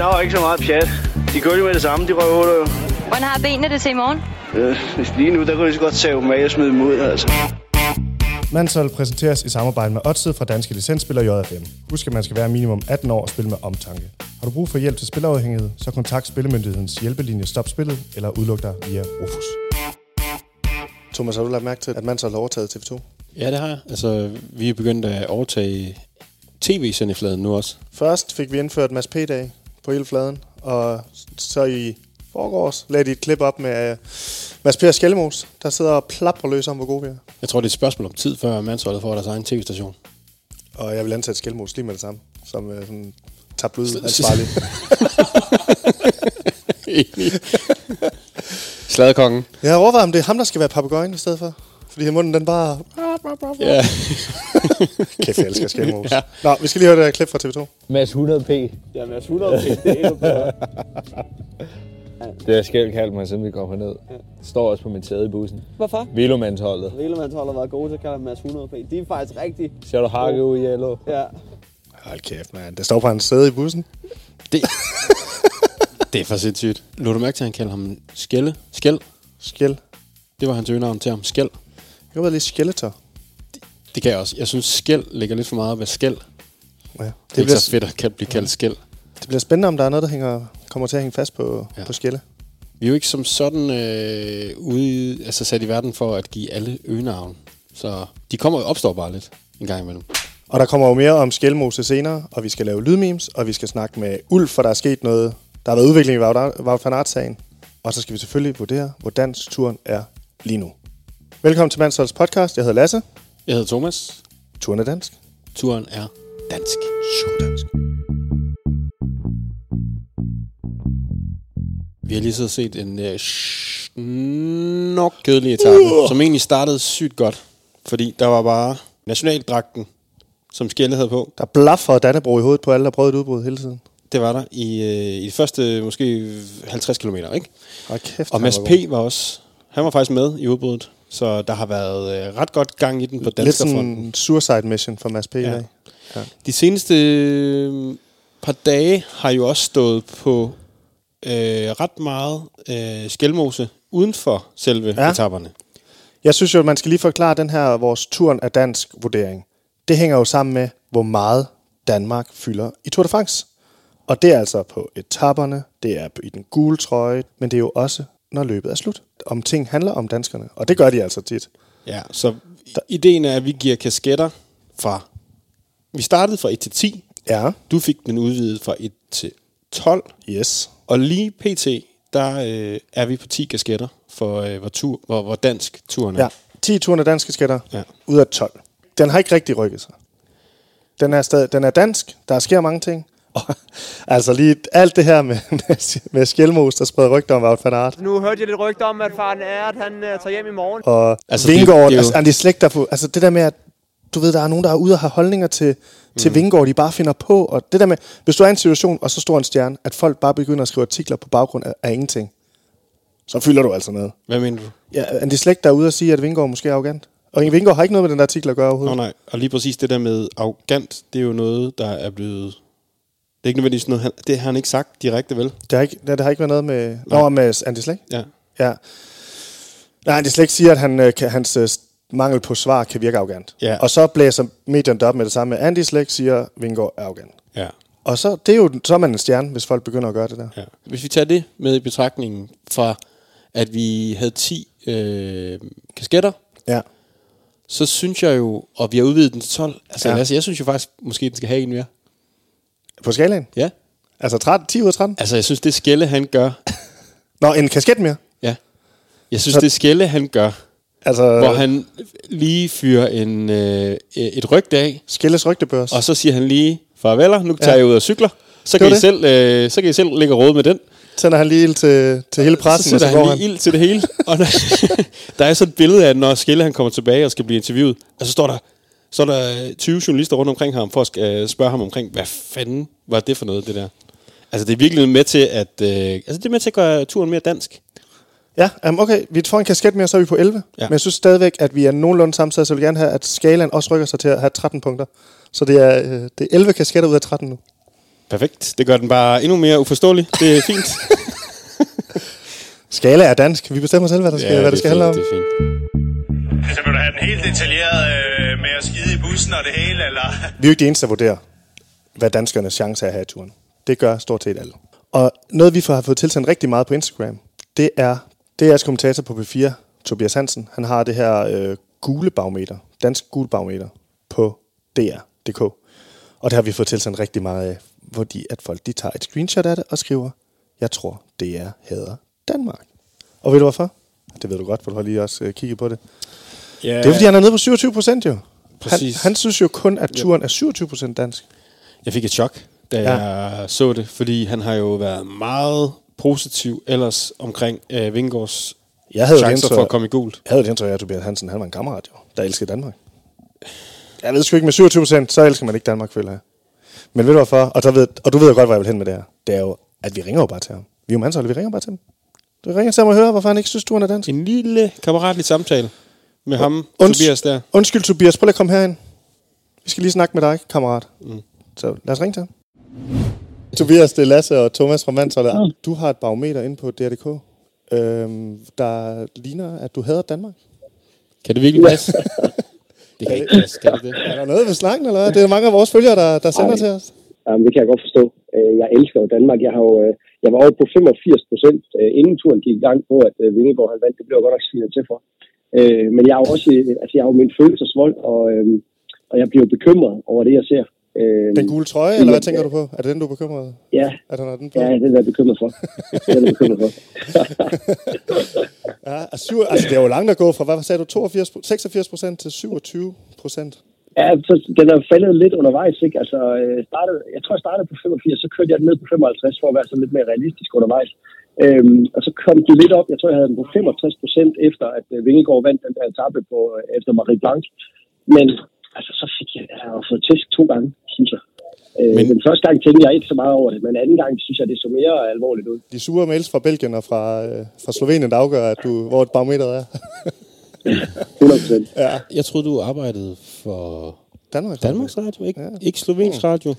Der var ikke så meget pjat. De kørte jo med det samme, de røvhuller jo. Hvordan har benene det til i morgen? Øh, lige nu, der kunne de så godt tage dem af og smide dem ud, altså. Mansol præsenteres i samarbejde med Odset fra Danske Licensspiller JFM. Husk, at man skal være minimum 18 år og spille med omtanke. Har du brug for hjælp til spilafhængighed, så kontakt Spillemyndighedens hjælpelinje Stop Spillet eller udluk dig via Rufus. Thomas, har du lagt mærke til, at Mansol har overtaget TV2? Ja, det har jeg. Altså, vi er begyndt at overtage tv-sendefladen nu også. Først fik vi indført Mads P-dag på hele fladen, og så i forgårs lagde de et klip op med uh, Mads P. og Skellemos, der sidder og plapper løs om, hvor gode vi er. Jeg tror, det er et spørgsmål om tid, før mandsholdet får deres egen tv-station. Og jeg vil ansætte Skellemos lige med det samme, som uh, sådan tabloid ansvarlig. Sladekongen. Jeg har overvejet, om det er ham, der skal være papegøjen i stedet for. Fordi munden, den bare... Ja. Kæft, jeg elsker Skellemos. ja. Nå, vi skal lige høre det her klip fra TV2. Mads 100p. Ja, Mads 100 p. Det er endnu bedre. Det har skæld kaldt mig, siden vi kom herned. Det står også på mit sæde i bussen. Hvorfor? Velomandsholdet. Rilemands hold har været gode til at kalde dem Mads 100 p. De er faktisk rigtig... Ser du hakke ud i yellow? Ja. Hold kæft, mand. Det står på hans sæde i bussen. Det, det er for sindssygt. Lå du mærke til, at han kalder ham Skelle? Skæld? Skæld. Det var hans øgenavn til ham. Skæld. Jeg være lidt skeletor. Det kan jeg også. Jeg synes, skæld ligger lidt for meget ved skæld. Ja. Det, Det, det er ikke bliver, så fedt at kan blive kaldt skæld. det bliver spændende, om der er noget, der hænger, kommer til at hænge fast på, ja. Ja. på skælde. Vi er jo ikke som sådan øh, ude, altså sat i verden for at give alle øgenavn. Så de kommer og opstår bare lidt en gang imellem. Og der kommer jo mere om skælmose senere, og vi skal lave lydmemes, og vi skal snakke med Ulf, for der er sket noget. Der har været udvikling i Wout van Aert-sagen. Og så skal vi selvfølgelig vurdere, hvor dansk turen er lige nu. Velkommen til Mansholds podcast. Jeg hedder Lasse. Jeg hedder Thomas. Turen er dansk. Turen er dansk. Super dansk. Vi har lige så set en øh, nok kedelig etape, uh. som egentlig startede sygt godt. Fordi der var bare nationaldragten, som Skelle havde på. Der blaffer Dannebro i hovedet på alle, der prøvede et udbrud hele tiden. Det var der i, øh, i de første måske 50 km, ikke? Og kæft, Og Mads var P. var også, han var faktisk med i udbruddet. Så der har været øh, ret godt gang i den på Lidt danskerfronten. sådan en suicide mission for Mads P. Ja. Ja. De seneste øh, par dage har jo også stået på øh, ret meget øh, skælmose uden for selve Ja. etaperne. Jeg synes jo, man skal lige forklare den her vores turen af dansk vurdering. Det hænger jo sammen med, hvor meget Danmark fylder i Tour de France. Og det er altså på etaperne, det er i den gule trøje, men det er jo også, når løbet er slut. Om ting handler om danskerne, og det gør de altså tit. Ja, så ideen er, at vi giver kasketter fra... Vi startede fra 1 til 10. Ja, Du fik den udvidet fra 1 til 12. yes. Og lige pt, der øh, er vi på 10 kasketter for, øh, hvor, tur, hvor, hvor dansk turen er. Ja, 10 turen af danske skætter Ja. ud af 12. Den har ikke rigtig rykket sig. Den er, stadig, den er dansk, der sker mange ting. Og, altså lige alt det her med, med, med Skjelmos, der spreder rygter om Wout van Aert. Nu hørte jeg lidt rygter om, at faren er, at han uh, tager hjem i morgen. og Altså, Vingård, det er det, jo- altså, Andy Slægt, der på, altså det der med, at du ved, der er nogen, der er ude og har holdninger til, til Vingård, de bare finder på, og det der med, hvis du er i en situation, og så står en stjerne, at folk bare begynder at skrive artikler på baggrund af, af ingenting, så fylder du altså noget. Hvad mener du? Ja, Andy Slægt, der er ude og sige, at Vingård måske er arrogant. Og Vingård har ikke noget med den der artikel at gøre Nå overhovedet. nej, og lige præcis det der med arrogant, det er jo noget, der er blevet... Det er ikke nødvendigvis noget, han, det har han ikke sagt direkte, vel? Det har ikke, det, det har ikke været noget med... Nej. Nå, med Andy Slægt? Ja. Ja. Nej, Andy Slægt siger, at han, øh, kan, hans øh, mangel på svar kan virke arrogant. Ja. Og så blæser medierne op med det samme. Andy Slægt siger, at Vingård er arrogant. ja. Og så, det er jo, så er man en stjerne, hvis folk begynder at gøre det der. Ja. Hvis vi tager det med i betragtningen fra, at vi havde 10 øh, kasketter, Ja. så synes jeg jo, og vi har udvidet den til 12, altså Ja. Lasse, jeg synes jo faktisk, måske den skal have en mere. På skalaen? Ja. Altså 13, 10 ud af 13? Altså, jeg synes, det Skelle, han gør, Nå, en kasket mere? ja. Jeg synes, det Skelle, han gør, Altså, hvor han lige fyrer en, øh, et rygte af, Skelles rygtebørs. og så siger han lige, farveler, nu tager Ja. jeg ud og cykler. Så Det kan, I det. selv, øh, så kan I selv ligge og råde med den. tænder han lige ild til, til hele pressen, så og sætter så går han han. lige ild til det hele. og der, der er sådan et billede af, når Skelle han kommer tilbage og skal blive interviewet. Og så står der, så er der 20 journalister rundt omkring ham for at øh, spørge ham omkring, hvad fanden var det for noget, det der? Altså, det er virkelig med til at, øh, altså, det er med til at gøre turen mere dansk. Ja, um, okay, vi får en kasket mere, så er vi på 11. Ja. Men jeg synes stadigvæk, at vi er nogenlunde sammensat, så jeg vil gerne have, at skalaen også rykker sig til at have 13 punkter. Så det er, øh, det er 11 kasketter ud af 13 nu. Perfekt. Det gør den bare endnu mere uforståelig. Det er fint. Skala er dansk. Vi bestemmer selv, hvad der skal, ja, hvad det skal handle om. Det er fint. Altså, vil du have den helt detaljeret øh, med at skide i bussen og det hele, eller? Vi er jo ikke de eneste, der vurderer, hvad danskernes chance er her i turen. Det gør stort set alle. Og noget, vi har fået tilsendt rigtig meget på Instagram, det er DR's kommentator på P4, Tobias Hansen. Han har det her øh, gule barometer, dansk gule barometer på DR.dk. Og det har vi fået tilsendt rigtig meget af, hvor de, at folk de tager et screenshot af det og skriver, jeg tror, DR hader Danmark. Og ved du hvorfor? Det ved du godt, for du har lige også øh, kigget på det. Ja, Det er fordi, han er nede på 27 procent jo. Han, Præcis. han synes jo kun, at turen er 27 procent dansk. Jeg fik et chok, da Ja. jeg så det, fordi han har jo været meget positiv ellers omkring øh, Vingårds Jeg havde chancer indtryk- for at komme i gult. Jeg havde det indtryk af, at Tobias Hansen han var en kammerat, jo, der elskede Danmark. Jeg ved sgu ikke, med 27 procent, så elsker man ikke Danmark, føler jeg. Men ved du hvorfor? Og, så ved, og du ved jo godt, hvor jeg vil hen med det her. Det er jo, at vi ringer jo bare til ham. Vi er jo mandshold, vi ringer bare til ham. Du ringer til ham og hører, hvorfor han ikke synes, turen er dansk. En lille kammeratlig samtale med ham, Unds- Tobias der. Undskyld, Tobias. Prøv lige at komme herind. Vi skal lige snakke med dig, kammerat. Mm. Så lad os ringe til ham. Tobias, det er Lasse og Thomas fra Mandsholdet. Du har et barometer inde på DRDK, øhm, der ligner, at du hader Danmark. Kan det virkelig passe? det kan ikke passe, kan det det? Er der noget ved snakken, eller hvad? Det er mange af vores følgere, der, der sender Ej. til os. Jamen, det kan jeg godt forstå. Øh, Jeg elsker jo Danmark. Jeg, har jo, øh, jeg var over på 85 procent, inden turen gik i gang på, at øh, Vingegaard han vandt. Det blev jeg godt nok svinet til for. Øh, Men jeg er jo også, øh, altså jeg har jo min følelsesvold, og, øh, og jeg bliver bekymret over det, jeg ser. Øh, Den gule trøje, eller hvad tænker du på? Er det den, du er bekymret? Ja, At han har den på? ja, det er jeg bekymret for. Det er bekymret for. Ja, altså, altså, det er jo langt at gå fra, hvad sagde du, 82, 86 procent til 27 procent. Ja, så den er faldet lidt undervejs, ikke? Altså, øh, startede, jeg tror, jeg startede på 85, så kørte jeg den ned på 55 for at være sådan lidt mere realistisk undervejs. Øhm, og så kom den lidt op, jeg tror, jeg havde den på 65 procent efter, at øh, Vingegaard vandt den der etape på, øh, efter Marie Blanc. Men altså, så fik jeg, jeg har fået tæsk to gange, synes jeg. Øh, Men- men... Den første gang tænkte jeg ikke så meget over det, men anden gang synes jeg, det så mere alvorligt ud. De sure mails fra Belgien og fra, øh, fra Slovenien, der afgør, at du, hvor et barometer er. 100 procent. ja. Jeg troede, du arbejdede for Danmark. Danmarks Radio, ikke, Ja. ikke Slovensk Radio.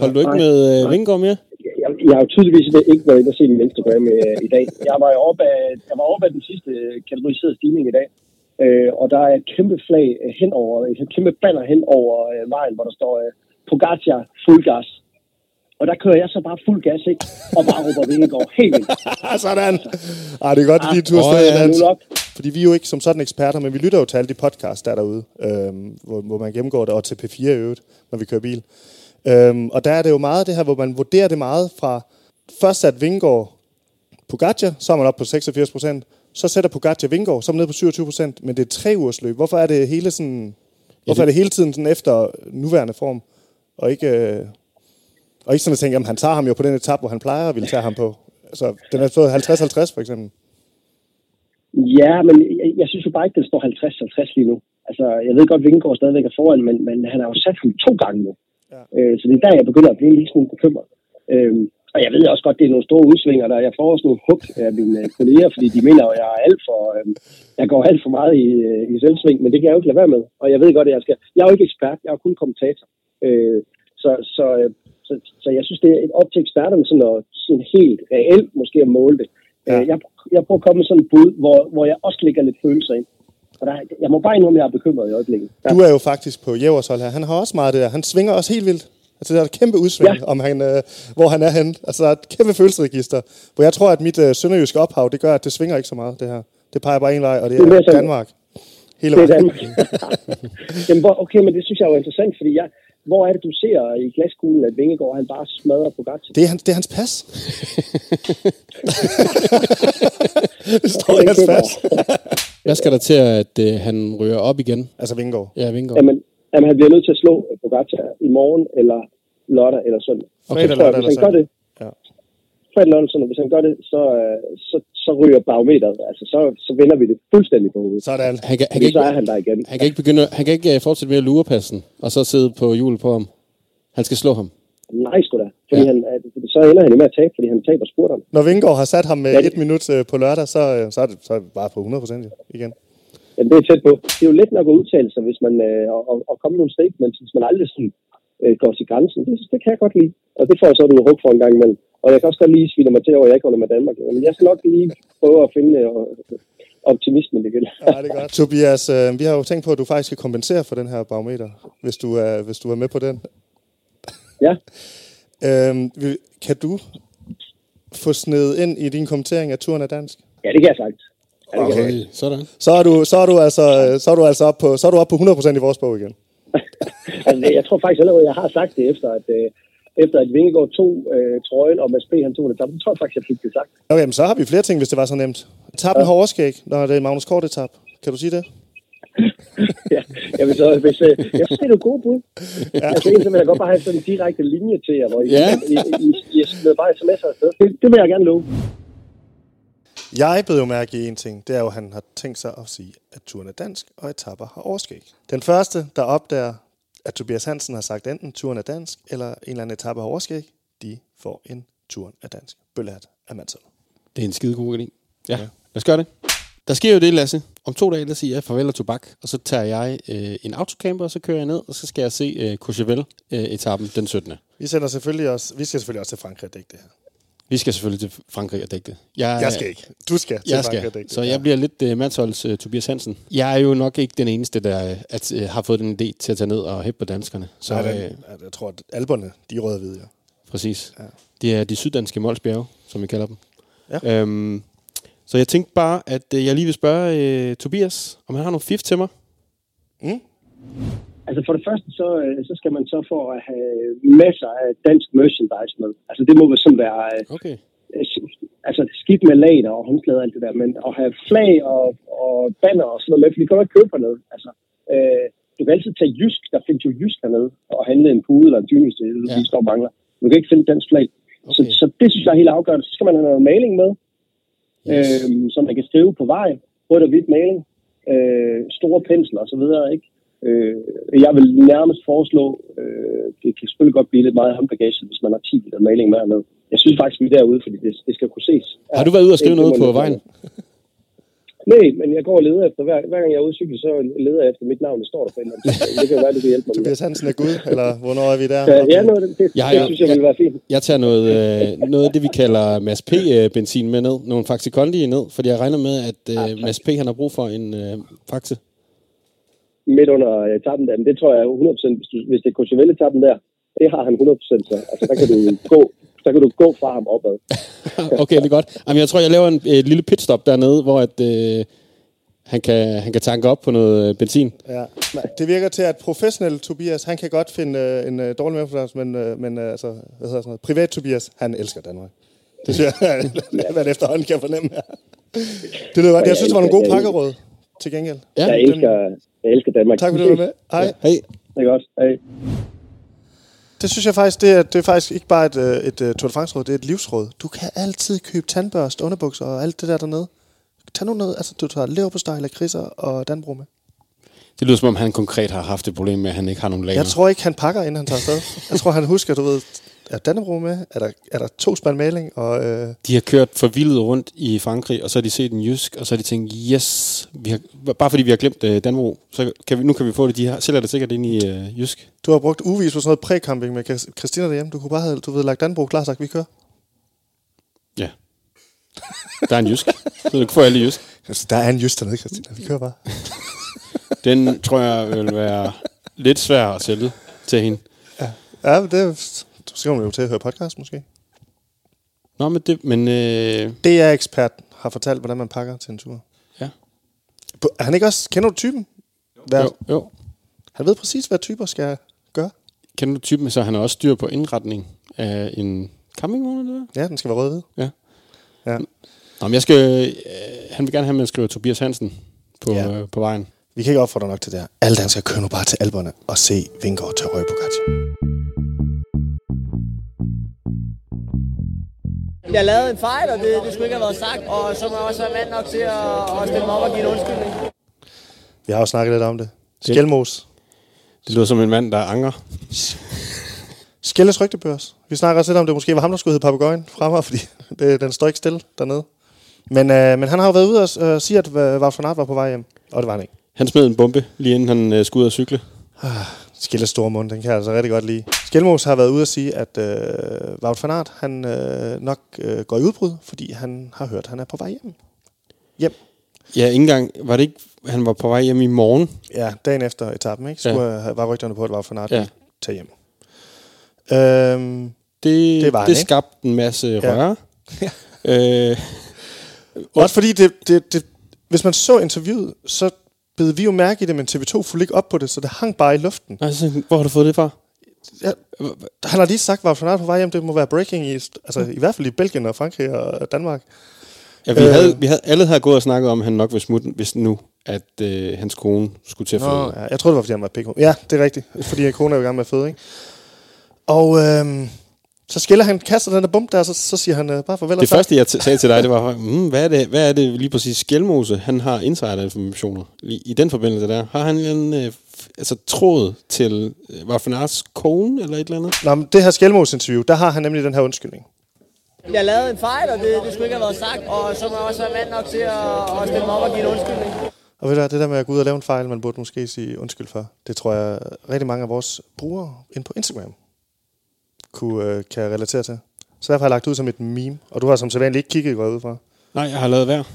Holdt du ikke Nej. med øh, Vingård mere? jeg, jeg har jo tydeligvis ikke været inde og se min Instagram øh, i dag. Jeg var jo oppe af, jeg var oppe af den sidste øh, kategoriserede stigning i dag. Øh, og der er et kæmpe flag øh, hen over, et kæmpe banner hen over øh, vejen, hvor der står øh, Pogacar fuld gas. Og der kører jeg så bare fuld gas, ikke? Og bare råber Vingegaard helt vildt. sådan. Ej, det er godt, at de Åh, stadig Nu nok. Fordi vi er jo ikke som sådan eksperter, men vi lytter jo til alle de podcasts, der er derude, øhm, hvor, hvor man gennemgår det, og til P4 i øvrigt, når vi kører bil. Øhm, og der er det jo meget det her, hvor man vurderer det meget fra først sat Vingård Pogacar, så er man op på 86 procent, så sætter Pogacar Vingård, så er man nede på 27 procent, men det er tre ugers løb. Hvorfor er det hele sådan, hvorfor er det hele tiden sådan efter nuværende form, og ikke, øh, og ikke sådan at tænke, jamen han tager ham jo på den etape, hvor han plejer at ville tage ham på. Altså, den er fået 50-50 for eksempel. Ja, men jeg, jeg synes jo bare ikke, den står 50-50 lige nu. Altså, jeg ved godt, at Vingegaard stadigvæk er foran, men, men han har jo sat ham to gange nu. Ja. Øh, så det er der, jeg begynder at blive lille smule bekymret. Øh, og jeg ved også godt, det er nogle store udsvinger, der jeg får også nogle hug af mine øh, kolleger, fordi de mener, at jeg er alt for, øh, jeg går alt for meget i, øh, i selvsving, men det kan jeg jo ikke lade være med. Og jeg ved godt, at jeg skal, jeg er jo ikke ekspert, jeg er jo kun kommentator. Øh, så, så, øh, så, så, jeg synes, det er et op til eksperterne sådan at sådan helt reelt måske at måle det. Ja. Ja. Jeg, jeg prøver at komme med sådan et bud, hvor, hvor jeg også lægger lidt følelser ind. Og der, jeg må bare indrømme, at jeg er bekymret i øjeblikket. Ja. Du er jo faktisk på Jævers hold her. Han har også meget det der. Han svinger også helt vildt. Altså, der er et kæmpe udsving, ja. Om han, øh, hvor han er henne. Altså, der er et kæmpe følelsesregister. Hvor jeg tror, at mit øh, sønderjyske ophav, det gør, at det svinger ikke så meget, det her. Det peger bare en vej, og det Det er er mere sådan- Danmark. Hele Det er. Danmark. Jamen, hvor, okay, men det synes jeg er jo interessant, fordi jeg, hvor er det, du ser i glaskuglen, at Vingegaard han bare smadrer på Pogacar? Det er, hans, det er hans pas. det står i Okay, hans pas. Hvad skal der til, at øh, han ryger op igen? Altså Vingård. Ja, Vingård. Jamen, jamen, han bliver nødt til at slå Pogacar i morgen, eller lørdag, eller søndag. Fredag, Så lørdag hvis eller han gør det, Ja. Fredag, lørdag, søndag, hvis han gør det, så, øh, så, så ryger barometeret. Altså, så, så vender vi det fuldstændig på hovedet. Sådan. Han kan, han, kan så er ikke, han der igen. han kan ikke begynde, han kan ikke øh, fortsætte med at lure passen, og så sidde på hjulet på ham. Han skal slå ham. Nej, sgu da. Fordi Ja. han, øh, så ender han jo med at tabe, fordi han taber spurteren. Når Vingård har sat ham med Ja, det- et minut på lørdag, så, så, er det, så er det bare på 100 procent igen. Jamen, det er tæt på. Det er jo let nok at udtale sig, hvis man, øh, og, og, komme nogle statements, hvis man aldrig sådan, øh, går til grænsen. Det, det kan jeg godt lide. Og det får jeg så et hug for en gang imellem. Og jeg kan også godt lige svine mig til over, at jeg ikke holder med Danmark. Men jeg skal nok lige prøve at finde øh, optimismen igen. Ja, det er godt. Tobias, øh, vi har jo tænkt på, at du faktisk skal kompensere for den her barometer, hvis du er, hvis du er med på den. Ja. Øhm, vil- kan du få snedet ind i din kommentering af turen af dansk? Ja, det kan jeg sagt. Ja, jeg. Okay, sådan. Så er du, så er du altså, så er du altså op på, så er du op på 100% i vores bog igen. Altså, jeg tror faktisk allerede, jeg har sagt det efter, at, øh, efter at Vingegaard tog øh, trøjen, og Mads P. han tog det sammen. Så tror jeg faktisk, jeg fik det sagt. Okay, men så har vi flere ting, hvis det var så nemt. Etappen ja. har overskæg, når det er Magnus Kort etap. Kan du sige det? ja, jeg vil så, hvis, øh, jeg synes, det er et gode bud. Ja. Altså, egentlig så vil jeg godt bare have sådan en direkte linje til jer, hvor I, Ja. I, I, I, I smider bare sms'er afsted. Det, det vil jeg gerne love. Jeg blev jo mærke i en ting, det er jo, at han har tænkt sig at sige, at turen er dansk, og etapper har overskæg. Den første, der opdager, at Tobias Hansen har sagt enten turen er dansk, eller en eller anden etape har overskæg, de får en turen er dansk. Bøllehat af Mansell. Det er en skide god idé. Ja, lad os gøre det. Der sker jo det, Lasse. Om to dage, der siger jeg farvel og tobak, og så tager jeg øh, en autocamper, og så kører jeg ned, og så skal jeg se øh, Courchevel-etappen den 17. Vi, sender selvfølgelig også, vi skal selvfølgelig også til Frankrig og dække det her. Vi skal selvfølgelig til Frankrig og dække det. Jeg, Jeg skal ikke. Du skal til Jeg Frankrig skal, og dække det. så jeg bliver lidt uh, Mansholds uh, Tobias Hansen. Jeg er jo nok ikke den eneste, der uh, at, uh, har fået den idé til at tage ned og hæppe på danskerne. Så Nej, den, jeg tror, at alberne, de er røde og hvide, ja. præcis. Ja. Det er de syddanske Molsbjerge, som vi kalder dem. Ja. Øhm, så jeg tænkte bare, at uh, jeg lige vil spørge uh, Tobias, om han har nogle fif til mig. Altså for det første, så, øh, så skal man så for at have masser af dansk merchandise med. Altså det må sådan være øh, Okay. altså skidt med lager og håndklæder og alt det der, men at have flag og, og banner og sådan noget med, for de kan jo ikke købe hernede. Altså, øh, du kan altid tage Jysk, der findes jo Jysk hernede, og handle en pude eller en dyne, hvis det Ja. ja. står og mangler. Du kan ikke finde dansk flag. Okay. Så, så det synes jeg er helt afgørende. Så skal man have noget maling med, Yes. øh, som man kan skrive på vej. Rødt og hvidt maling. Øh, store pensler og så videre, ikke? Øh, jeg vil nærmest foreslå, øh, det kan selvfølgelig godt blive lidt meget håndbagage, hvis man har 10 liter maling med hernede. Jeg synes faktisk, vi er derude, fordi det, det skal kunne ses. Har du været ude og skrive det- det noget på vejen? Nej, men jeg går og leder efter, hver, hver gang jeg er ude cykle, så leder jeg efter mit navn, det står der på en eller anden tidspunkt. Det kan jo være, du kan hjælpe mig med. Tobias Hansen er Gud, eller hvornår er vi der? Ja, ja noget, det, det, Jeg det synes jeg ville være fint. Jeg tager noget, øh, noget af det, vi kalder Mads P-benzin med ned. Nogle Faxe Kondi ned, fordi jeg regner med, at øh, Mads P. han har brug for en øh, Faxe. Midt under uh, tappen der, men det tror jeg er 100%, hvis, du, hvis det er Coachevelle-tappen der, det har han 100% så. Altså, der kan du gå, der kan du gå fra ham opad. okay, det er godt. Jamen, jeg tror, jeg laver en, et lille pitstop dernede, hvor at, øh, han, kan, han kan tanke op på noget øh, benzin. Ja. Det virker til, at professionel Tobias, han kan godt finde øh, en øh, dårlig medforståelse, men, øh, men øh, altså, hvad hedder sådan noget? privat Tobias, han elsker Danmark. Det synes jeg, hvad efterhånden kan fornemme her. Det lyder godt. Jeg synes, det var nogle gode pakkeråd til gengæld. Ja, Jeg elsker, jeg elsker Danmark. Tak fordi du var med. Hej. Hej. Det er godt. Hej. Det synes jeg faktisk, det er, det er faktisk ikke bare et, øh, et, et Tour de France-råd, det er et livsråd. Du kan altid købe tandbørst, underbukser og alt det der dernede. Tag nu noget, altså du tager leverpostej, lakridser og danbro med. Det lyder som om, han konkret har haft et problem med, at han ikke har nogen lager. Jeg tror ikke, han pakker, inden han tager afsted. Jeg tror, han husker, du ved, er Dannebro med? Er der, er der to spand maling? Og, øh, De har kørt forvildet rundt i Frankrig, og så har de set en jysk, og så har de tænkt, yes, vi har, bare fordi vi har glemt øh, Danbro, så kan vi, nu kan vi få det. De har, sælger det sikkert ind i øh, jysk. du har brugt uvis på sådan noget præ-camping med Chris- Christina derhjemme. Du kunne bare have du ved, lagt Dannebro klar, sagt, vi kører. Ja. Der er en jysk. Så du kan få alle jysk. Altså, der er en just dernede, Christina. Vi kører bare. Den tror jeg vil være lidt svær at sælge til hende. Ja, men det er- skal man jo til at høre podcast, måske. Nå, men det, men øh, Det er ekspert har fortalt, hvordan man pakker til en tur. ja. Er han ikke også... Kender du typen? Hvad, Jo, jo. Han ved præcis, hvad typer skal gøre. Kender du typen, så han har også styr på indretning af en campingvogn eller hvad? Ja, den skal være rød-hvid. Ja. Ja. Nå, men jeg skal, øh, han vil gerne have, at man skriver Tobias Hansen på, Ja. øh, på vejen. Vi kan ikke opfordre nok til det her. Alle danskere kører nu bare til alberne og se Vingård til Røge Jeg lavede en fejl, og det, det skulle ikke have været sagt, og så må jeg også være mand nok til at, at stille mig op og give en undskyldning. Vi har jo snakket lidt om det. Skelmos. Det lyder som en mand, der angrer. Skelles rygtebørs. Vi snakker også lidt om, det måske var ham, der skulle hedde papegøjen fremad, fordi det, den står ikke stille dernede. Men, øh, men han har jo været ude og øh, sige, at øh, Wout van Aert var på vej hjem. Og det var han ikke. Han smed en bombe, lige inden han øh, skulle ud og cykle. Skille store mund, den kan jeg altså rigtig godt lide. Skelmos har været ude at sige, at øh, Wout van Aert, han øh, nok øh, går i udbrud, fordi han har hørt, at han er på vej hjem. Hjem. Ja, ikke engang, var det ikke, han var på vej hjem i morgen? Ja, dagen efter etappen, ikke? Skulle Ja. ja. var rygterne på, at Wout van Aert Ja. ja. tage hjem. Øhm, Det, Det var han, det ikke? skabte en masse Ja. røre. øh, også fordi, det, det, det, hvis man så interviewet, så bed vi jo mærke i det, men TV2 fulgte ikke op på det, så det hang bare i luften. altså, hvor har du fået det fra? Ja, han har lige sagt, at van Aert på vej hjem, det må være breaking i, altså, i hvert fald i Belgien og Frankrig og Danmark. Ja, vi, Øh. øh. havde, vi havde, alle havde gået og snakket om, at han nok ville smutte, hvis nu, at øh, hans kone skulle til at føde. ja, jeg troede, det var, fordi han var pikhoved. Ja, det er rigtigt. Fordi kone er jo i gang med at føde, ikke? Og øhm, så skiller han, kaster den der bump der, og så, så siger han øh, bare farvel. Det tak. første, jeg t- sagde til dig, det var, mm, hvad, er det, hvad er det lige præcis Skjelmose, han har insiderinformationer i, i den forbindelse der? Har han en øh, altså, tråd til øh, Waffenarts kone eller et eller andet? Nå, men det her Skjelmos interview, der har han nemlig den her undskyldning. Jeg lavede en fejl, og det, det skulle ikke have været sagt, og så må jeg også være mand nok til at, at stille mig op og give en undskyldning. Og ved du hvad, det der med at gå ud og lave en fejl, man burde måske sige undskyld for, det tror jeg rigtig mange af vores brugere ind på Instagram kunne, øh, kan relatere til. Så derfor har jeg lagt ud som et meme, og du har som sædvanligt ikke kigget godt ud fra. Nej, jeg har lavet værd,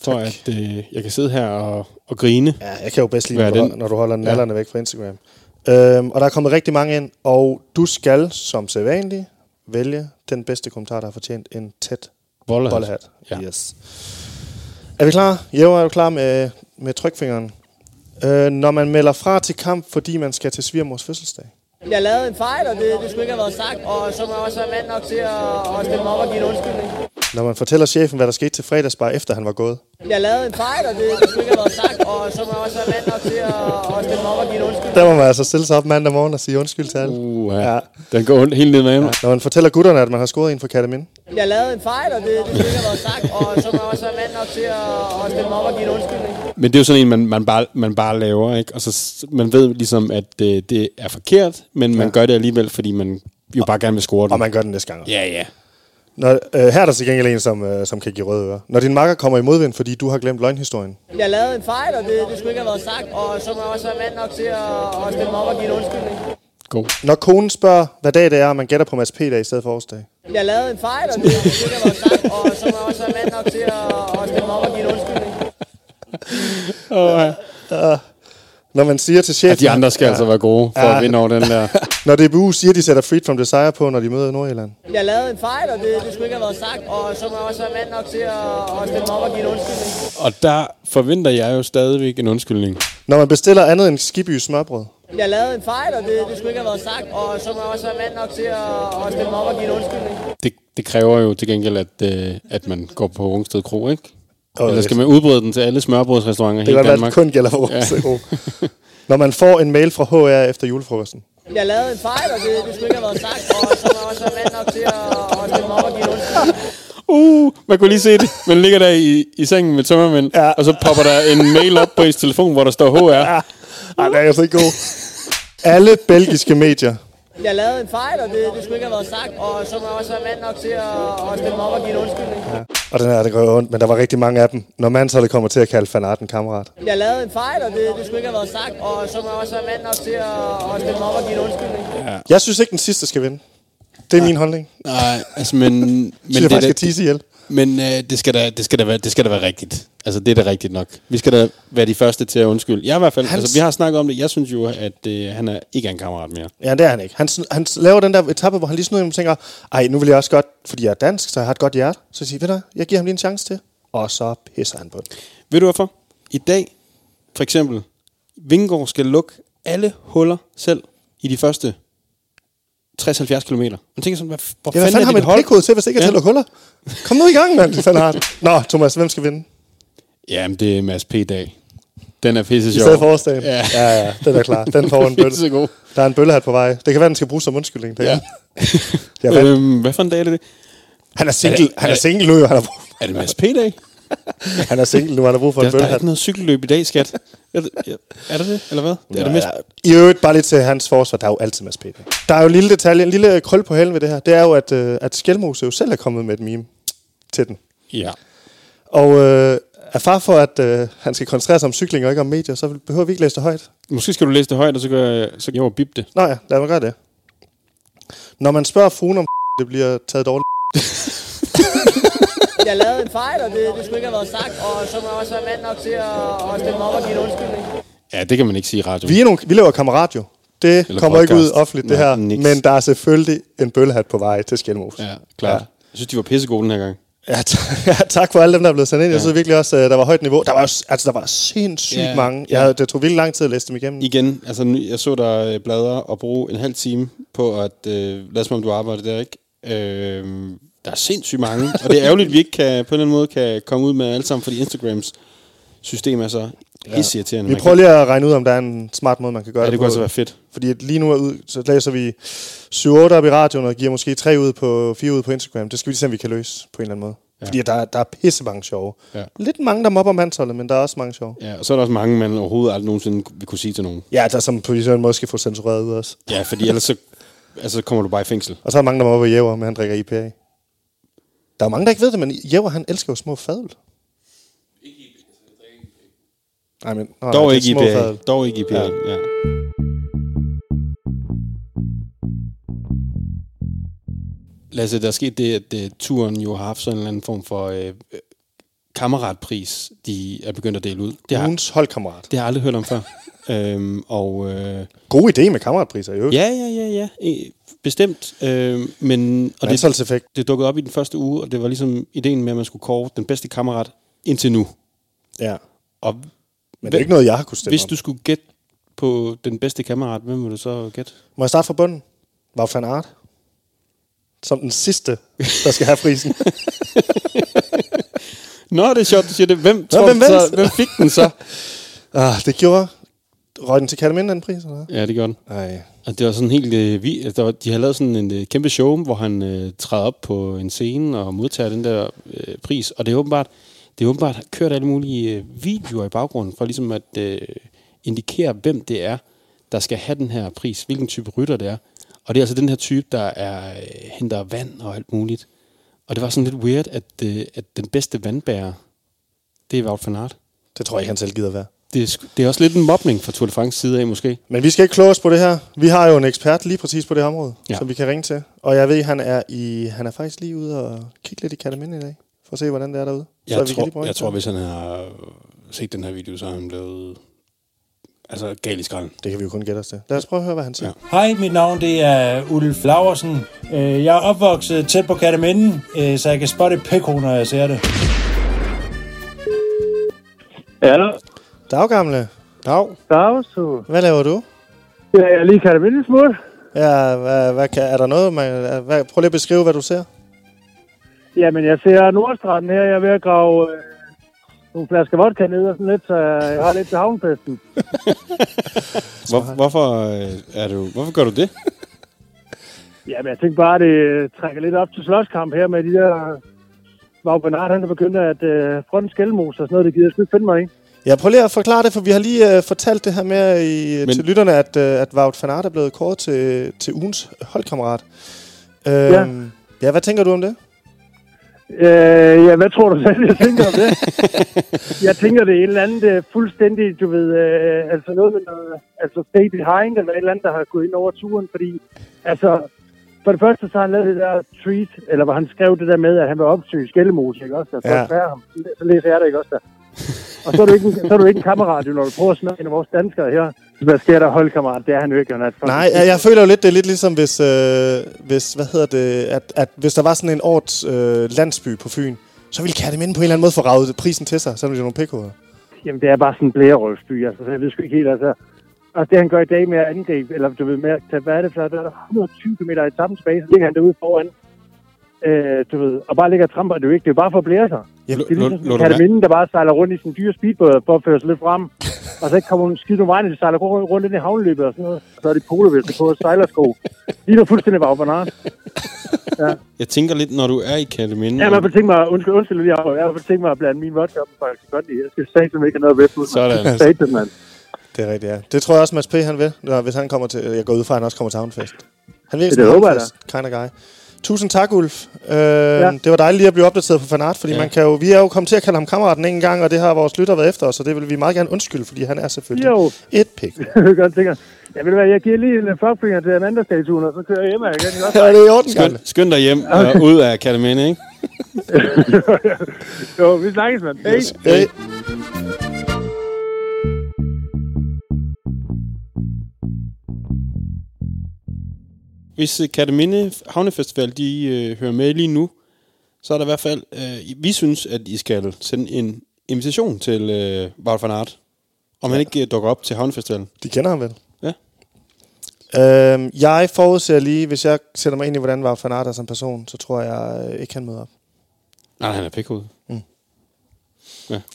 for at øh, jeg kan sidde her og, og grine. Ja, jeg kan jo bedst lide, når du, den? hold- når du holder nallerne ja. væk fra Instagram. Øhm, og der er kommet rigtig mange ind, og du skal som sædvanligt vælge den bedste kommentar, der har fortjent en tæt Bollehat. bollehat. Ja. Yes. Er vi klar? Jo, er du klar med, med trykfingeren? Øh, når man melder fra til kamp, fordi man skal til svigermors fødselsdag. Jeg lavede en fejl, og det, det skulle ikke have været sagt, og så må jeg også være mand nok til at, at stille mig op og give en undskyldning. Når man fortæller chefen, hvad der skete til fredagsbar, efter han var gået. Jeg lavede en fejl, og det, det skulle ikke have været sagt, og så må jeg også være mand nok til at, at mig op og give en undskyldning. Der må man altså stille sig op mandag morgen og sige undskyld til alle. Uh, ja. Ja. ja. Den går ondt helt ned med ja. Når man fortæller gutterne, at man har scoret en for Katamine. Jeg lavede en fejl, og det, det skulle ikke have været sagt, og så må jeg også være mand nok til at, at mig op og give en undskyldning. Men det er jo sådan en, man, man, bare, man bare laver, ikke? Og så man ved ligesom, at øh, det er forkert, men man gør det alligevel, fordi man jo bare gerne vil score den. Og man gør den næste gang. Ja, ja. Når, øh, her er der til gengæld en, som, øh, som kan give røde ører. Når din makker kommer i modvind, fordi du har glemt løgnhistorien. Jeg lavede en fejl, og det, det skulle ikke have været sagt, og så må jeg også være mand nok til at, at stille mig op og give en undskyldning. God. Når konen spørger, hvad dag det er, og man gætter på Mads P-dag i stedet for årsdag. Jeg lavede en fejl, og det, det skulle ikke have været sagt, og så må jeg også være mand nok til at, at stille mig op og give en undskyldning. Når man siger til chefen... Ja, de andre skal ja. altså være gode for Ja. at vinde over den der. Når DBU siger, de sætter Freed from Desire på, når de møder Nordjylland. Jeg lavede en fejl, og det, det skulle ikke have været sagt, og så må jeg også være mand nok til at, at stille mig op og give en undskyldning. Og der forventer jeg jo stadigvæk en undskyldning. Når man bestiller andet end Skibby smørbrød. Jeg lavede en fejl, og det, det skulle ikke have været sagt, og så må jeg også være mand nok til at, at stille mig op og give en undskyldning. Det, det kræver jo til gengæld, at, øh, at man går på Rungsted Kro, ikke? Og Eller skal man udbrede den til alle smørbrødsrestauranter i Det kan være, Danmark? det kun gælder for vores ja. Når man får en mail fra HR efter julefrokosten. Jeg lavede en fejl, og det, det skulle ikke have været sagt, og så jeg også mand nok til at, at og give en undskyldning. Uh, man kunne lige se det. Man ligger der i, i sengen med tømmermænd, ja. og så popper der en mail op på ens telefon, hvor der står HR. Ja. Ej, det er altså ikke god. Alle belgiske medier. Jeg lavede en fejl, og det, det skulle ikke have været sagt, og så må jeg også være mand nok til at, at stille mig op og give en undskyldning. Ja. Og den her, det gør ondt, men der var rigtig mange af dem. Når mandsholdet kommer til at kalde Van Aert en kammerat. Jeg lavede en fejl, og det, det skulle ikke have været sagt, og så må jeg også være mand nok til at, at stille mig op og give en undskyldning. Jeg synes ikke, den sidste skal vinde. Det er min holdning. Nej, altså, men... men synes, jeg det, faktisk skal tisse ihjel. Men øh, det, skal da, det, skal da være, det skal da være rigtigt. Altså, det er da rigtigt nok. Vi skal da være de første til at undskylde. Jeg i hvert fald, Hans- altså, vi har snakket om det. Jeg synes jo, at øh, han er ikke er en kammerat mere. Ja, det er han ikke. Han, han laver den der etape, hvor han lige snyder og tænker, ej, nu vil jeg også godt, fordi jeg er dansk, så jeg har et godt hjerte. Så siger jeg, ved du, jeg giver ham lige en chance til. Og så pisser han på den. Ved du hvorfor? I dag, for eksempel, Vingård skal lukke alle huller selv i de første 60-70 km. Man tænker sådan, hvad, hvor Ja, hvad fanden har er man et pikhoved til, hvis det ikke er Ja. til at lukke huller? Kom nu i gang, mand. Fanden har Nå, Thomas, hvem skal vinde? Jamen, det er Mads P-dag. Den er pisse I sjov. stedet for årsdagen? Ja. ja, ja, den er klar. Den får en bølle. Pissegod. Der er en bøllehat på vej. Det kan være, den skal bruges som undskyldning. Ja. ja. ja, øhm, hvad for en dag er det? han er single, er det- han er er single nu, jo. han, har brug, Er det Mads P-dag? han er single nu, han har brug for Der, en der er bøllehat. ikke noget cykelløb i dag, skat. Er det, ja, er det det, eller hvad? Ja, er det mest? I øvrigt, bare lige til hans forsvar, der er jo altid Mads Peter. Der er jo en lille detalje, en lille krøl på hælen ved det her. Det er jo, at, øh, at Skelmose jo selv er kommet med et meme til den. Ja. Og øh, er far for, at øh, han skal koncentrere sig om cykling og ikke om medier, så behøver vi ikke læse det højt. Måske skal du læse det højt, og så jeg, så kan jeg bip det. Nå ja, lad mig gøre det. Når man spørger fruen om det bliver taget dårligt. Jeg lavede en fejl, og det, det skulle ikke have været sagt, og så må jeg også være mand nok til at, at stille mig op og give en undskyldning. Ja, det kan man ikke sige i radio. Vi, er nogle, vi laver kammerat jo. Det Eller kommer ikke ud podcast. offentligt, det Nej, her. niks. Men der er selvfølgelig en bøllehat på vej til Skelmos. Ja, klart. Ja. Jeg synes, de var pissegode den her gang. Ja, ja, tak for alle dem, der er blevet sendt ind. Jeg synes virkelig også, øh, der var højt niveau. Der var, altså, der var sindssygt Ja, mange. ja. Ja, det tog virkelig lang tid at læse dem igennem. Igen, altså jeg så dig øh, bladre og bruge en halv time på at øh, lade som om du arbejder der, ikke? Øh, der er sindssygt mange, og det er ærgerligt, at vi ikke kan, på en eller anden måde kan komme ud med alle sammen, fordi Instagrams system er så pisseirriterende. Vi prøver lige at regne ud, om der er en smart måde, man kan gøre Ja, det det på. kunne altså være fedt. Fordi lige nu er ud, så læser vi 7-8 op i radioen, og giver måske 3 ud på 4 ud på Instagram. Det skal vi lige se, om vi kan løse på en eller anden måde. Ja. Fordi der, der er pisse mange sjove. Ja. Lidt mange, der mobber mandsholdet, men der er også mange sjove. Ja, og så er der også mange, man overhovedet aldrig nogensinde vil kunne sige til nogen. Ja, der er som på en måde skal få censureret ud også. Ja, fordi ellers så altså, kommer du bare i fængsel. Og så er der mange, der mobber Jæver, men han drikker IPA. Der er mange, der ikke ved det, men Jæver, han elsker jo små fadøl. Nej, men... Nå, Dog nej, ikke IPA. Dog ikke IPA, ja. ja. Lasse, der er sket det, at uh, turen jo har haft sådan en eller anden form for uh, kammeratpris, de er begyndt at dele ud. Det har, Ugens holdkammerat. det har jeg aldrig hørt om før. øhm, og uh, God idé med kammeratpriser, jo. ja, ja, ja, ja, eh, bestemt. Øh, men, og det, det dukkede op i den første uge, og det var ligesom ideen med, at man skulle kåre den bedste kammerat indtil nu. Ja. Og Men det er ikke noget, jeg har kunnet stemme hvis om. du skulle gætte på den bedste kammerat, hvem vil du så gætte? Må jeg starte fra bunden? Var van Art? Som den sidste, der skal have prisen. Nå, det er sjovt, du siger det. Hvem, tror hvem du så, hvem fik den så? ah, det gjorde... Røg den til Kataminde, den pris, eller ja, det gjorde den. Nej. Og det var sådan helt... Øh, vi, altså, var, de havde lavet sådan en øh, kæmpe show, hvor han øh, træder op på en scene og modtager den der øh, pris. Og det er åbenbart, det er åbenbart kørt alle mulige øh, videoer i baggrunden, for ligesom at øh, indikere, hvem det er, der skal have den her pris. Hvilken type rytter det er. Og det er altså den her type, der er, øh, henter vand og alt muligt. Og det var sådan lidt weird, at, øh, at den bedste vandbærer, det er Wout van Aert. Det tror jeg ikke, han selv gider være. Det er, det er også lidt en mobning fra Tour de France side af, måske. Men vi skal ikke kloge os på det her. Vi har jo en ekspert lige præcis på det her område, Ja. som vi kan ringe til. Og jeg ved, han er i, han er faktisk lige ude og kigge lidt i Kataminde i dag, for at se, hvordan det er derude. Jeg, kan lige tror, jeg tror, hvis han har set den her video, så er han blevet altså gal i skralden. Det kan vi jo kun gætte os til. Lad os prøve at høre, hvad han siger. Ja. Hej, mit navn det er Ulf Laversen. Øh, Jeg er opvokset tæt på Kataminden, øh, så jeg kan spotte pæko, når jeg ser det. Ja, Dag, gamle. Dag. Dagstur. Hvad laver du? Ja, jeg er lige Kataminde smut. Ja, hvad, hvad kan, er der noget, man, hvad, prøv lige at beskrive, hvad du ser. Jamen, jeg ser Nordstranden her. Jeg er ved at grave øh, nogle flasker vodka ned og sådan lidt, så jeg har lidt til havnefesten. Hvor, hvorfor, øh, er du, hvorfor gør du det? Jamen, jeg tænkte bare, at det trækker lidt op til slåskamp her med de der... Hvor Bernard han er begyndt at øh, fronten skældmos og sådan noget, det gider jeg sgu ikke finde mig i. Ja, prøv lige at forklare det, for vi har lige uh, fortalt det her med i, Men- til lytterne, at, uh, at Wout van Aert er blevet kåret til, til ugens holdkammerat. Uh, Ja. ja. ja, hvad tænker du om det? Øh, ja, hvad tror du selv, jeg tænker om det? jeg tænker, det er et eller andet øh, fuldstændig, du ved, øh, altså noget med noget, altså stay behind, eller et eller andet, der har gået ind over turen, fordi, altså, for det første, så har han lavet det der tweet, eller hvor han skrev det der med, at han vil opsøge Skællemose, ikke også? Der, Ja. ja. ham. Så læser jeg det, ikke også der? Og så er du ikke, en, så er du ikke en kammerat, når du prøver at snakke en af vores danskere her. Hvad sker der, holdkammerat? Det er han jo ikke. Er fucking- Nej, jeg, jeg føler jo lidt, det er lidt ligesom, hvis, øh, hvis hvad hedder det, at, at hvis der var sådan en årets øh, landsby på Fyn, så ville Kataminde på en eller anden måde få ravet prisen til sig, så er det jo nogle pikhoveder. Jamen, det er bare sådan en blærerøvsby, altså, så jeg ved sgu ikke helt, altså. Og det, han gør i dag med at angribe, eller du ved, med at tage, hvad er det for, der er der 120 km i samme tilbage, så ligger han derude foran, øh, du ved, og bare ligger og tramper, det er jo ikke, det er bare for at blære sig. Jamen, Det er ligesom sådan en kataminde, der bare sejler rundt i sin dyre speedbåd for at føre sig lidt frem. Og så ikke kommer skidt nogle vejen, de sejler rundt, rundt ind i havneløbet og sådan noget. Så er de poloveste på og sejlersko. Lige nu fuldstændig var banat. Jeg tænker lidt, når du er i Kataminde, Ja, man får tænke mig, undskyld, undskyld lige, jeg har tænkt mig at blande min vodka op faktisk godt i. Jeg skal sige, som ikke har noget ved. Sådan. Satan, mand. Det er rigtigt, ja. Det tror jeg også, Mads P. han vil, når, hvis han kommer til, jeg går ud fra, at han også kommer til havnfest. Han vil Det håber jeg kind of guy. Tusind tak, Ulf. Øh, ja. Det var dejligt lige at blive opdateret på Fanart, fordi ja. man kan jo, vi er jo kommet til at kalde ham kammeraten en gang, og det har vores lytter været efter os, så det vil vi meget gerne undskylde, fordi han er selvfølgelig Jo. et pik. Godt tænker. Jeg ved hvad, jeg giver lige en fuckfinger til mandagsstatuen, og så kører jeg hjem igen. også? Ja, det er i orden, Skynd, skynd dig hjem og ud af Kataminde, ikke? jo, vi snakkes, mand. Hej. Hey. Hvis øh, Kataminde Havnefestival, de øh, hører med lige nu, så er der i hvert fald, øh, vi synes, at I skal sende en invitation til øh, Wout van Aert. Om han ikke øh, dukker op til Havnefestivalen. De kender ham vel? Ja. Øhm, jeg forudser lige, hvis jeg sætter mig ind i, hvordan var Fanart er som person, så tror jeg øh, ikke, han møder op. Nej, han er pikhoved.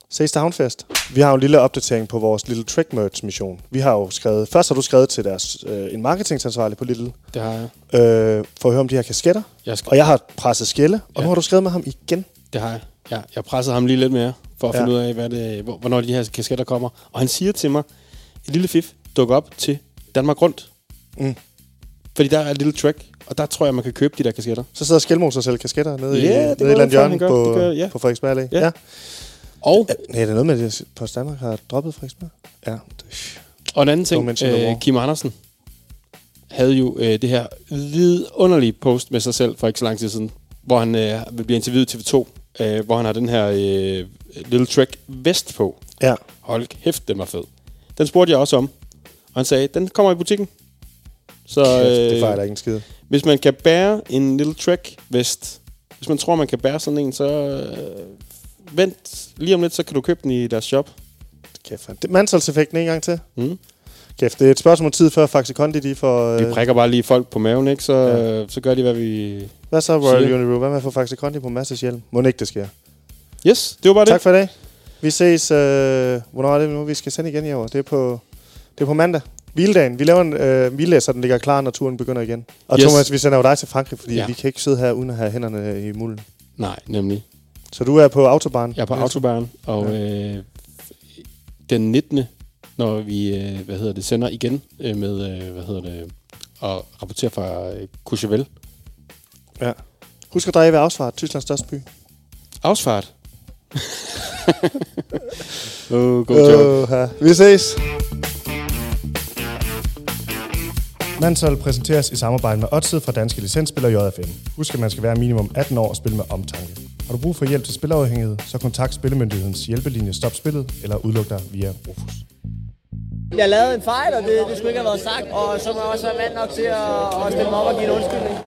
Ses til Havnfest. Vi har jo en lille opdatering på vores Little Trick Merch mission. Vi har jo skrevet, først har du skrevet til deres, øh, en marketingansvarlig på Little, Det har jeg. øh, for at høre om de her kasketter. Jeg skal, Og jeg har presset skille, og Ja. nu har du skrevet med ham igen. det har jeg. Ja, jeg pressede ham lige lidt mere, for at Ja. ja. finde ud af, hvad det, hvor- hvornår de her kasketter kommer. Og han siger til mig, et lille fif dukker op til Danmark Rundt. Mm. Fordi der er et lille track, og der tror jeg, man kan købe de der kasketter. Så sidder Skelmos og sælger kasketter nede i, Ja, det nede i et eller andet det, hjørne på, Det gør- ja. på Frederiksberg Allé. Ja. ja. Og, Nej, det er noget med, at Post Danmark har droppet Frederiksberg. Ja. og en anden ting, øh, Kim Andersen havde jo øh, det her vidunderlige post med sig selv for ikke så lang tid siden, hvor han øh, bliver interviewet til TV2, øh, hvor han har den her øh, Little Track vest på. Ja. Hold kæft, den var fed. Den spurgte jeg også om, og han sagde, den kommer i butikken. Så Kæft, det øh, fejler ikke en skid. hvis man kan bære en Little Track vest, hvis man tror, man kan bære sådan en, så øh, vent lige om lidt, så kan du købe den i deres shop. Kæft, det er mandsholdseffekten en gang til. Mm. Kæft, det er et spørgsmål om tid før Faxe Kondi, de får... Vi Øh, prikker bare lige folk på maven, ikke? Så, Ja. ja. så gør de, hvad vi... hvad så, Royal siger. Uniro? Hvad med at få Faxe Kondi på Masses hjelm? Må ikke det sker. Yes, det var bare det. Tak for i dag. Vi ses... Øh, hvornår er det nu, vi skal sende igen i år? Det er på, det er på mandag. Hviledagen. Vi laver en øh, hvile, så den ligger klar, når turen begynder igen. Og Yes. Thomas, vi sender jo dig til Frankrig, fordi. Ja. vi kan ikke sidde her uden at have hænderne i mulden. Nej, nemlig. Så du er på autobahn? Jeg er på Autobahn, og øh, den 19. når vi øh, hvad hedder det, sender igen øh, med, øh, hvad hedder det, og rapporterer fra øh, Courchevel. Ja. Husk at dreje ved Ausfahrt, Tysklands største by. Ausfahrt. oh, god joke. Uh, vi ses. Mansol præsenteres i samarbejde med Odset fra Danske Licensspiller JFM. Husk, at man skal være minimum 18 år og spille med omtanke. Har du brug for hjælp til spilafhængighed, så kontakt Spillemyndighedens hjælpelinje Stop Spillet eller udluk dig via Rufus. Jeg lavede en fejl, og det, det skulle ikke have været sagt, og så må jeg også være mand nok til at, at stille mig op og give en undskyldning.